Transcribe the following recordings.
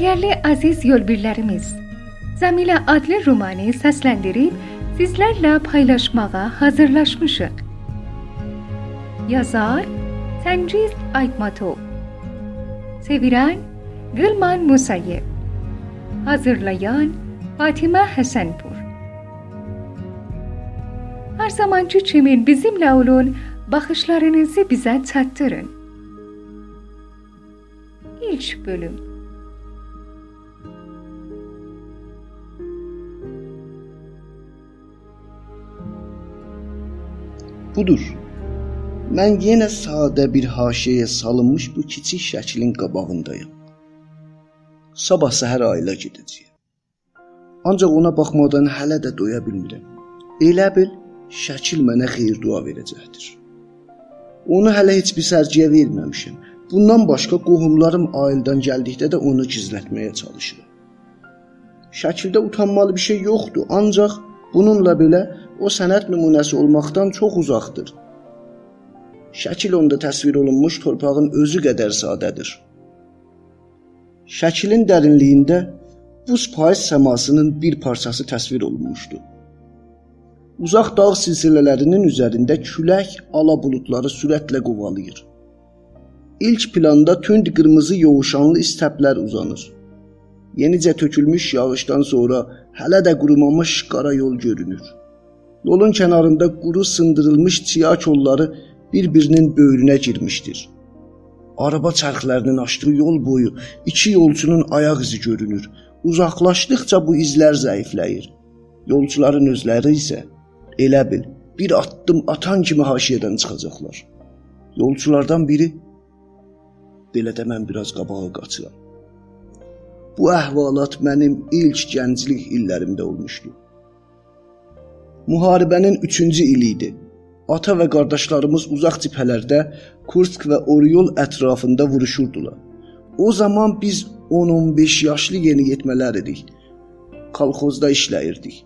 Değerli aziz yolbirlerimiz, Zamile adlı romanı seslendirip sizlerle paylaşmaya hazırlaşmışıq. Yazar Sengiz Aytmatov Seviren Gülman Musayev Hazırlayan Fatime Hesenpur Her zamanki çimin bizimle olun, bakışlarınızı bize tattırın. İlk bölüm Budur. Mən yenə sadə bir haşiyəyə salınmış bu kiçik şəklin qabağındayam. Sabah səhər ailə gedəcəyəm. Ancaq ona baxmadan hələ də doya bilmirəm. Elə bil şəkil mənə xeyir-dua verəcəkdir. Onu hələ heç bir sərgiyə verməmişəm. Bundan başqa qohumlarım ailədən gəldikdə də onu gizlətməyə çalışıram. Şəkildə utanmalı bir şey yoxdur, ancaq bununla belə o sənət nümunəsi olmaqdan çox uzaqdır. Şəkil onda təsvir olunmuş torpağın özü qədər sadədir. Şəklin dərinliyində buz payız səmasının bir parçası təsvir olunmuşdu. Uzaq dağ silsilələrinin üzərində külək ala buludları sürətlə qovalayır. İlk planda tünd qırmızı yoğuşanlı istəplər uzanır. Yenicə tökülmüş yağışdan sonra hələ də qurumamış qara yol görünür. Yolun kənarında quru sındırılmış çiya kolları bir-birinin böyrünə girmişdir. Araba çərxlərinin açdığı yol boyu iki yolçunun ayaq izi görünür. Uzaqlaşdıqca bu izlər zəifləyir. Yolçuların özləri isə elə bil bir addım atan kimi haşiyədən çıxacaqlar. Yolçulardan biri belə də mən biraz qabağa qaçıram. Bu əhvalat mənim ilk gənclik illərimdə olmuşdu. Müharibənin 3-cü ili idi. Ata və qardaşlarımız uzaq cibhələrdə Kursk və Oryol ətrafında vuruşurdular. O zaman biz 10-15 yaşlı yeniyetmələr idik. Kolxozda işləyirdik.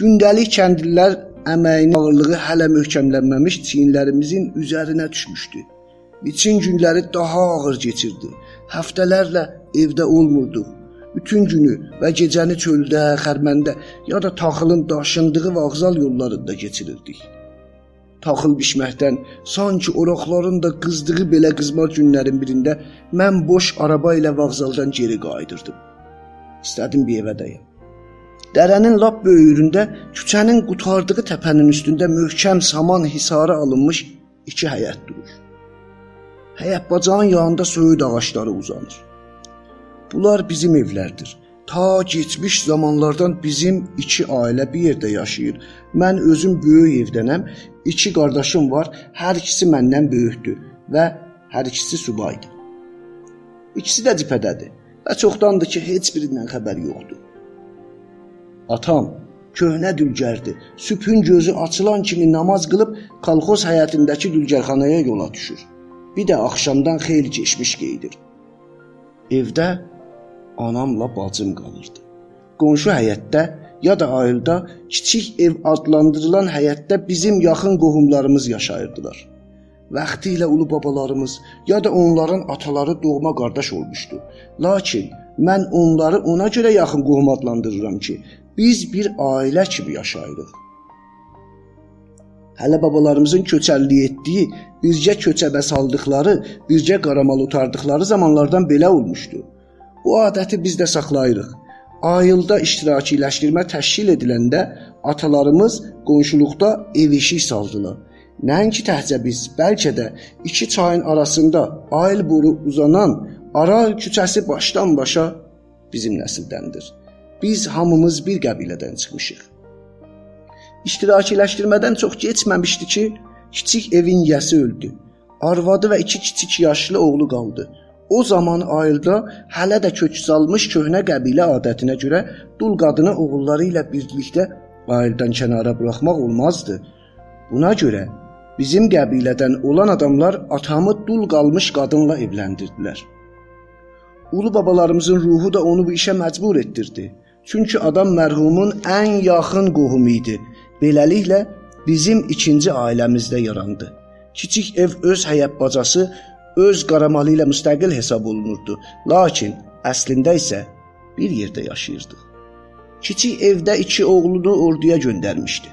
Gündəlik kəndlilər əməyin ağırlığı hələ möhkəmlənməmiş çiyinlərimizin üzərinə düşmüşdü. Biçin günləri daha ağır keçirdi. Həftələrlə evdə olmurduq. Bütün günü və gecəni çöldə, xərməndə ya da taxılın daşındığı vağzal yollarında keçirirdik. Taxıl bişməkdən, sanki oraqların da qızdığı belə qızmar günlərin birində mən boş araba ilə vağzaldan geri qayıdırdım. İstədim bir evə dəyəm. Dərənin lap böyründə, küçənin qutardığı təpənin üstündə möhkəm saman hisarı alınmış iki həyət durur. Həyət bacağın yanında söyüd ağacları uzanır. Bunlar bizim evlərdir. Ta keçmiş zamanlardan bizim iki ailə bir yerdə yaşayır. Mən özüm böyük evdənəm. İki qardaşım var. Hər ikisi məndən böyükdür və hər ikisi subaydır. İkisi də cibhədədir və çoxdandır ki, heç birindən xəbər yoxdur. Atam köhnə dülgərdir. Sübhün gözü açılan kimi namaz qılıb kolxoz həyətindəki dülgərxanaya yola düşür. Bir də axşamdan xeyli keçmiş geyidir. Evdə anamla bacım qalırdı. Qonşu həyətdə ya da ayılda kiçik ev adlandırılan həyətdə bizim yaxın qohumlarımız yaşayırdılar. Vaxtilə ulu babalarımız ya da onların ataları doğma qardaş olmuşdu. Lakin mən onları ona görə yaxın qohum adlandırıram ki, biz bir ailə kimi yaşayırıq. Hələ babalarımızın köçərlik etdiyi, bircə köçəbə saldıqları, bircə qaramal otardıqları zamanlardan belə olmuşdu. Bu adəti biz də saxlayırıq. Ayılda iştirakçiləşdirmə təşkil ediləndə atalarımız qonşuluqda ev-eşik saldılar. Nəinki təhcə biz, bəlkə də iki çayın arasında ayıl boru uzanan Aral küçəsi başdan başa bizim nəsildəndir. Biz hamımız bir qəbilədən çıxmışıq. İştirakçiləşdirmədən çox keçməmişdi ki, kiçik evin yəsi öldü. Arvadı və iki kiçik yaşlı oğlu qaldı. O zaman ayılda hələ də kök salmış köhnə qəbilə adətinə görə dul qadını oğulları ilə birlikdə ayıldan kənara buraxmaq olmazdı. Buna görə bizim qəbilədən olan adamlar atamı dul qalmış qadınla evləndirdilər. Ulu babalarımızın ruhu da onu bu işə məcbur etdirdi. Çünki adam mərhumun ən yaxın qohumu idi. Beləliklə bizim ikinci ailəmizdə yarandı. Kiçik ev öz həyət bacası öz qaramalı ilə müstəqil hesab olunurdu. Lakin Əslində isə bir yerdə yaşayırdıq. Kiçik evdə iki oğlunu orduya göndərmişdi.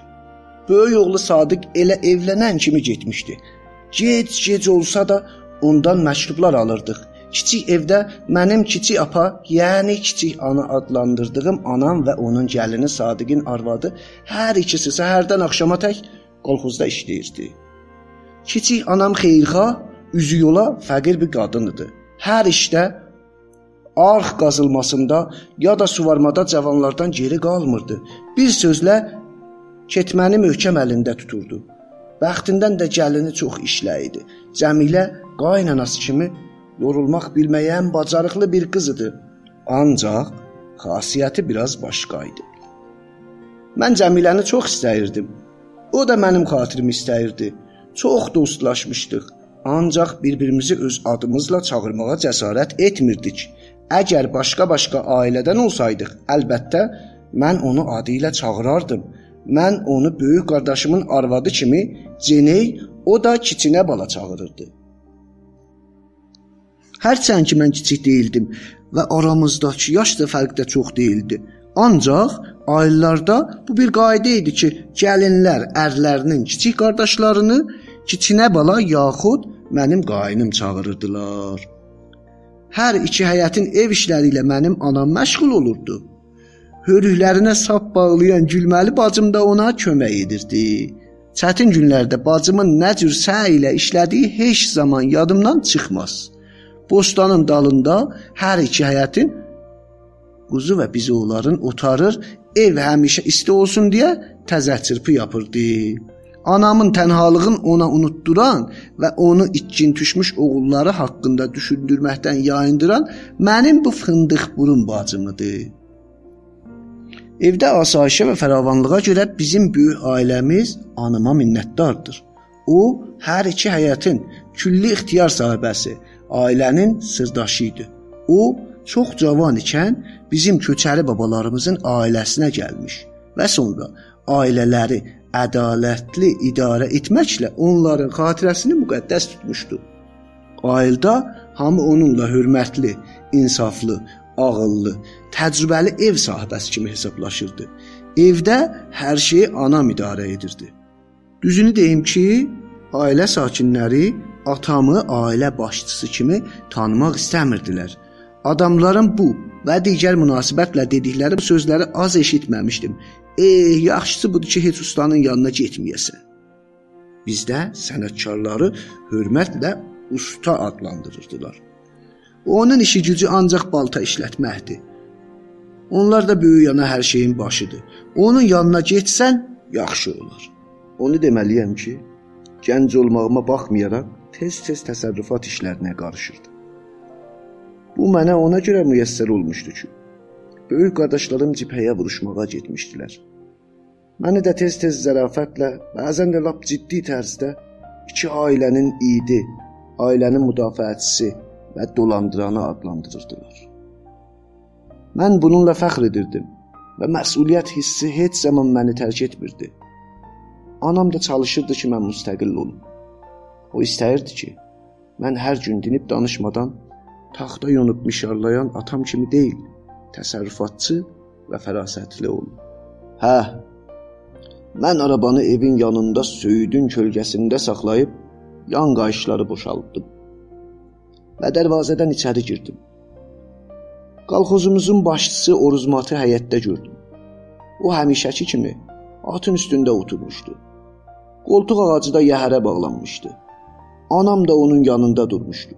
Böyük oğlu Sadiq elə evlənən kimi getmişdi. Gec-gec olsa da ondan məktublar alırdıq. Kiçik evdə mənim kiçik apa, yəni kiçik ana adlandırdığım anam və onun gəlini Sadiqin arvadı hər ikisi səhərdən axşama tək kolxozda işləyirdi. Kiçik anam xeyirxah, üzü yola fəqir bir qadın idi. Hər işdə arx qazılmasında ya da suvarmada cavanlardan geri qalmırdı. Bir sözlə ketməni möhkəm əlində tuturdu. Bəxtindən də gəlini çox işlə idi. Cəmilə qaynanası kimi yorulmaq bilməyən bacarıqlı bir qız idi. Ancaq xasiyyəti biraz başqa idi. Mən Cəmiləni çox istəyirdim. O da mənim xatirimi istəyirdi. Çox dostlaşmışdıq. Ancaq bir-birimizi öz adımızla çağırmağa cəsarət etmirdik. Əgər başqa-başqa ailədən olsaydıq, əlbəttə mən onu adı ilə çağırardım. Mən onu böyük qardaşımın arvadı kimi Ceney, o da kiçinə bala çağırırdı. Hərçənd ki mən kiçik deyildim və aramızdakı yaş da fərq də çox deyildi. Ancaq ailələrdə bu bir qayda idi ki, gəlinlər ərlərinin kiçik qardaşlarını kiçinə bala yaxud mənim qaynım çağırırdılar. Hər iki həyətin ev işləri ilə mənim anam məşğul olurdu. Hörüklərinə sap bağlayan gülməli bacım da ona kömək edirdi. Çətin günlərdə bacımın nə cür səy ilə işlədiyi heç zaman yadımdan çıxmaz. Bostanın dalında hər iki həyətin quzu və bizoğların otarır, ev həmişə isti olsun deyə təzə çırpı yapırdı. Anamın tənhalığın ona unutduran və onu itkin düşmüş oğulları haqqında düşündürməkdən yayındıran mənim bu fındıq burun bacımıdır. Evdə asayişə və fəravanlığa görə bizim böyük ailəmiz anıma minnətdardır. O, hər iki həyətin külli ixtiyar sahibəsi, ailənin sirdaşı idi. O çox cavan ikən bizim köçəri babalarımızın ailəsinə gəlmiş və sonra ailələri ədalətli idarə etməklə onların xatirəsini müqəddəs tutmuşdu. Ailədə hamı onunla hörmətli, insaflı, ağıllı, təcrübəli ev sahibəsi kimi hesablaşırdı. Evdə hər şeyi anam idarə edirdi. Düzünü deyim ki, ailə sakinləri atamı ailə başçısı kimi tanımaq istəmirdilər. Adamların bu və digər münasibətlə dedikləri bu sözləri az eşitməmişdim. Eh, yaxşısı budur ki, heç ustanın yanına getməyəsən. Bizdə sənətkarları hörmətlə usta adlandırırdılar. Onun işi gücü ancaq balta işlətməkdir. Onlar da böyük yana hər şeyin başıdır. Onun yanına getsən, yaxşı olar. Onu deməliyəm ki, gənc olmağıma baxmayaraq tez-tez təsərrüfat işlərinə qarışırdı. Bu mənə ona görə müyəssər olmuşdu ki, böyük qardaşlarım cibhəyə vuruşmağa getmişdilər. Məni də tez-tez zərafətlə, bəzən də lap ciddi tərzdə iki ailənin idi, ailənin müdafiəçisi və dolandıranı adlandırırdılar. Mən bununla fəxr edirdim və məsuliyyət hissi heç zaman məni tərk etmirdi. Anam da çalışırdı ki, mən müstəqil olum. O istəyirdi ki, mən hər gün dinib danışmadan taxta yonub mişarlayan atam kimi deyil, təsərrüfatçı və fərasətli olum. Hə. Mən arabanı evin yanında söyüdün kölgəsində saxlayıb yan qayışları boşaltdım. Və dərvazədən içəri girdim. Qalxozumuzun başçısı Oruzmatı həyətdə gördüm. O həmişəki kimi atın üstündə oturmuşdu. Qoltuq ağacı da yəhərə bağlanmışdı. Anam da onun yanında durmuşdu.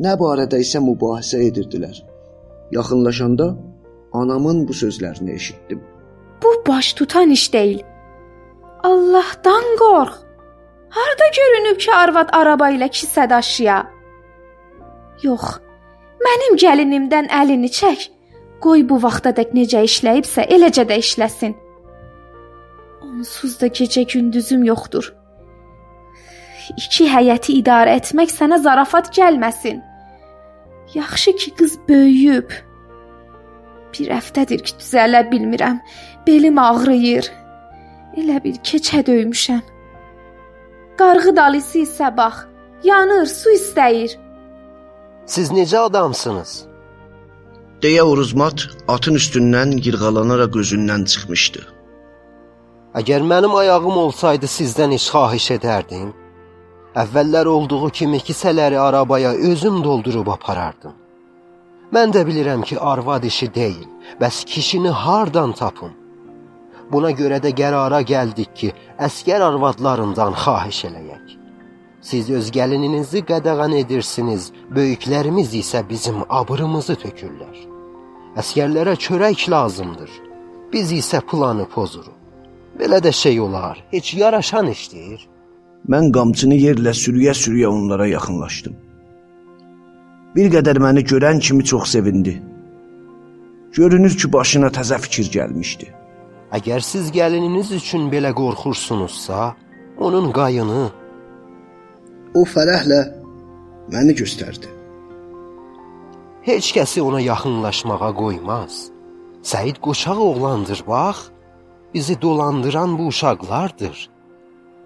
Nə barədə isə mübahisə edirdilər. Yaxınlaşanda anamın bu sözlərini eşitdim. Bu baş tutan iş deyil. Allahdan qorx. Harda görünüb ki, arvad araba ilə kisə daşıya? Yox. Mənim gəlinimdən əlini çək. Qoy bu vaxtadək necə işləyibsə, eləcə də işləsin. Onsuz da gecə gündüzüm yoxdur iki həyəti idarə etmək sənə zarafat gəlməsin. Yaxşı ki, qız böyüyüb. Bir həftədir ki, düzələ bilmirəm. Belim ağrıyır. Elə bir keçə döymüşəm. Qarğı dalısı isə bax, yanır, su istəyir. Siz necə adamsınız? deyə Uruzmat atın üstündən yırğalanaraq özündən çıxmışdı. Əgər mənim ayağım olsaydı sizdən iş xahiş edərdim. Əvvəllər olduğu kimi kisələri arabaya özüm doldurub aparardım. Mən də bilirəm ki, arvad işi deyil, bəs kişini hardan tapım? Buna görə də qərara gəldik ki, əskər arvadlarından xahiş eləyək. Siz öz gəlininizi qadağan edirsiniz, böyüklərimiz isə bizim abırımızı tökürlər. Əskərlərə çörək lazımdır. Biz isə planı pozuruq. Belə də şey olar. Heç yaraşan işdir. Mən qamçını yerlə sürüyə-sürüyə onlara yaxınlaşdım. Bir qədər məni görən kimi çox sevindi. Görünür ki, başına təzə fikir gəlmişdi. Əgər siz gəlininiz üçün belə qorxursunuzsa, onun qayını O fərəhlə məni göstərdi. heç kəsi ona yaxınlaşmağa qoymaz. Səid qoçaq oğlandır, bax. Bizi dolandıran bu uşaqlardır.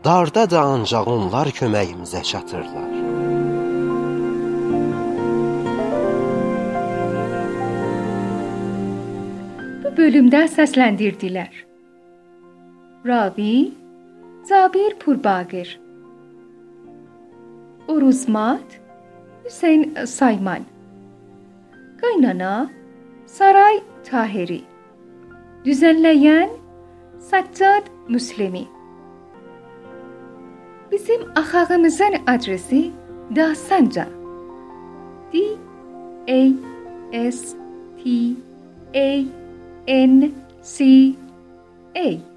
Darda da ancaq onlar köməyimizə çatırlar. Bu bölümdə səsləndirdilər. Ravi Zabir Purbagir Uruzmat Hüseyn Sayman Qaynana Saray Tahiri Düzenleyen Saccad Müslimi باسم اخاغیمزن آدرسی داستانجا T A S T A N C A.